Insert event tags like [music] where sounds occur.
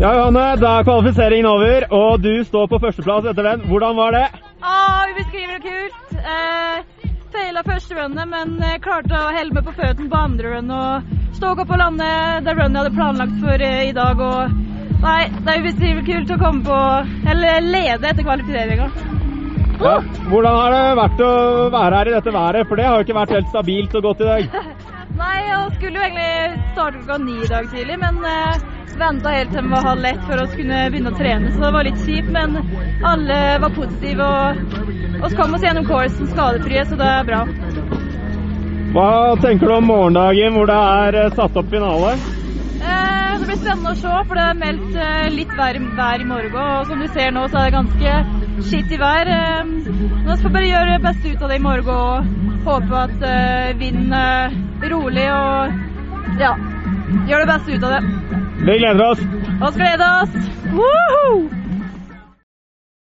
Ja, Johanne, da er kvalifiseringen over, og du står på førsteplass etter den. Hvordan var det? Å, vi beskriver det kult. Eh, Feila første runnet, men eh, klarte å helle meg på føttene på andre run og stå opp og lande det runnet jeg hadde planlagt for eh, i dag. Og nei, det er ubeskrivelig kult å komme på, eller lede etter kvalifiseringa. Ja. Hvordan har det vært å være her i dette været? For det har jo ikke vært helt stabilt og godt i dag. [laughs] Nei, jeg skulle jo egentlig starte klokka ni i dag tidlig, men eh, venta helt til den var halv ett for å kunne begynne å trene, så det var litt kjipt. Men alle var positive, og oss kom oss gjennom coursen skadefrie, så det er bra. Hva tenker du om morgendagen hvor det er eh, satt opp finale? Eh, det blir spennende å se, for det er meldt eh, litt vær, vær i morgen. Og som du ser nå, så er det ganske skittig vær. Eh, men vi får bare gjøre det beste ut av det i morgen og håpe at vinden er rolig og ja, gjøre det beste ut av det. Vi gleder oss. Vi gleder oss! Woohoo!